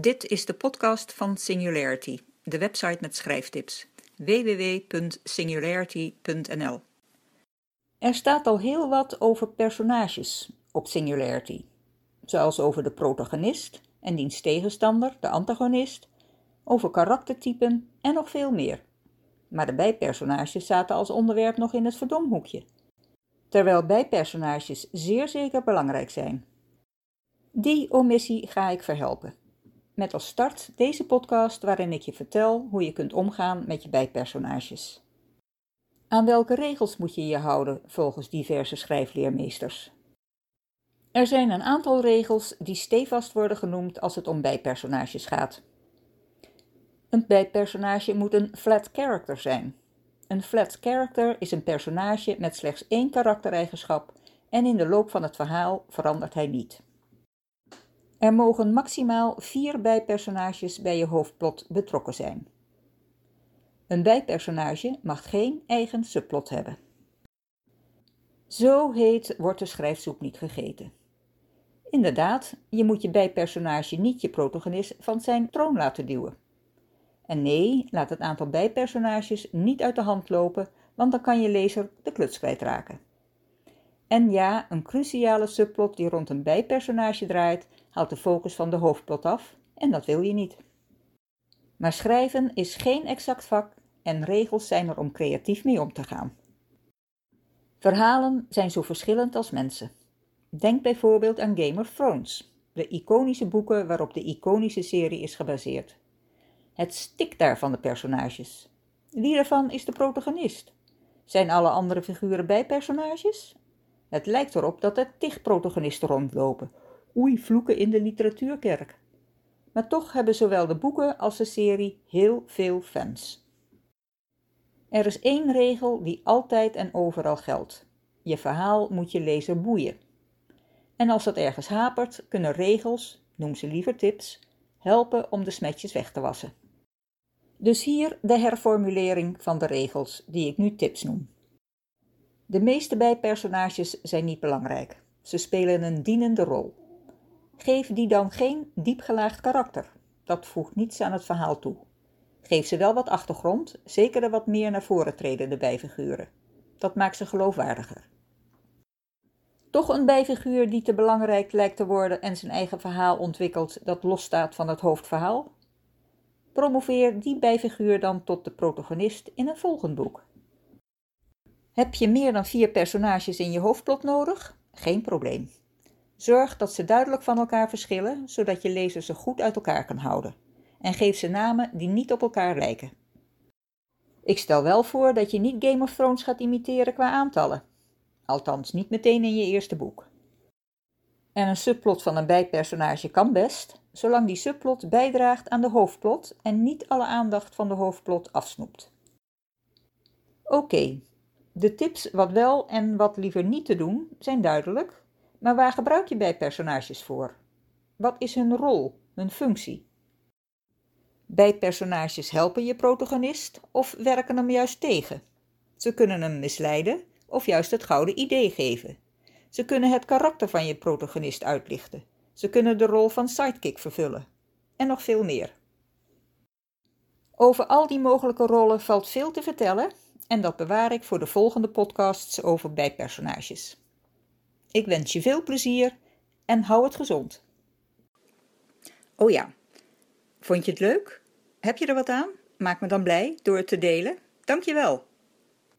Dit is de podcast van Singularity, de website met schrijftips. www.singularity.nl Er staat al heel wat over personages op Singularity, zoals over de protagonist en diens tegenstander, de antagonist, over karaktertypen en nog veel meer. Maar de bijpersonages zaten als onderwerp nog in het verdomhoekje, terwijl bijpersonages zeer zeker belangrijk zijn. Die omissie ga ik verhelpen. Met als start deze podcast waarin ik je vertel hoe je kunt omgaan met je bijpersonages. Aan welke regels moet je je houden volgens diverse schrijfleermeesters? Er zijn een aantal regels die stevast worden genoemd als het om bijpersonages gaat. Een bijpersonage moet een flat character zijn. Een flat character is een personage met slechts één karaktereigenschap en in de loop van het verhaal verandert hij niet. Er mogen maximaal vier bijpersonages bij je hoofdplot betrokken zijn. Een bijpersonage mag geen eigen subplot hebben. Zo heet wordt de schrijfsoep niet gegeten. Inderdaad, je moet je bijpersonage niet je protagonist van zijn troon laten duwen. En nee, laat het aantal bijpersonages niet uit de hand lopen, want dan kan je lezer de kluts kwijtraken. En ja, een cruciale subplot die rond een bijpersonage draait, haalt de focus van de hoofdplot af en dat wil je niet. Maar schrijven is geen exact vak en regels zijn er om creatief mee om te gaan. Verhalen zijn zo verschillend als mensen. Denk bijvoorbeeld aan Game of Thrones, de iconische boeken waarop de iconische serie is gebaseerd. Het stikt daar van de personages. Wie ervan is de protagonist? Zijn alle andere figuren bijpersonages? Het lijkt erop dat er tig protagonisten rondlopen. Oei, vloeken in de literatuurkerk. Maar toch hebben zowel de boeken als de serie heel veel fans. Er is één regel die altijd en overal geldt. Je verhaal moet je lezer boeien. En als dat ergens hapert, kunnen regels, noem ze liever tips, helpen om de smetjes weg te wassen. Dus hier de herformulering van de regels, die ik nu tips noem. De meeste bijpersonages zijn niet belangrijk. Ze spelen een dienende rol. Geef die dan geen diepgelaagd karakter. Dat voegt niets aan het verhaal toe. Geef ze wel wat achtergrond, zeker de wat meer naar voren tredende bijfiguren. Dat maakt ze geloofwaardiger. Toch een bijfiguur die te belangrijk lijkt te worden en zijn eigen verhaal ontwikkelt dat losstaat van het hoofdverhaal? Promoveer die bijfiguur dan tot de protagonist in een volgend boek. Heb je meer dan vier personages in je hoofdplot nodig? Geen probleem. Zorg dat ze duidelijk van elkaar verschillen, zodat je lezer ze goed uit elkaar kan houden. En geef ze namen die niet op elkaar lijken. Ik stel wel voor dat je niet Game of Thrones gaat imiteren qua aantallen. Althans, niet meteen in je eerste boek. En een subplot van een bijpersonage kan best, zolang die subplot bijdraagt aan de hoofdplot en niet alle aandacht van de hoofdplot afsnoept. Oké, de tips wat wel en wat liever niet te doen zijn duidelijk, maar waar gebruik je bijpersonages voor? Wat is hun rol, hun functie? Bijpersonages helpen je protagonist of werken hem juist tegen? Ze kunnen hem misleiden of juist het gouden idee geven. Ze kunnen het karakter van je protagonist uitlichten. Ze kunnen de rol van sidekick vervullen. En nog veel meer. Over al die mogelijke rollen valt veel te vertellen en dat bewaar ik voor de volgende podcasts over bijpersonages. Ik wens je veel plezier en hou het gezond. Oh ja, vond je het leuk? Heb je er wat aan? Maak me dan blij door het te delen. Dank je wel.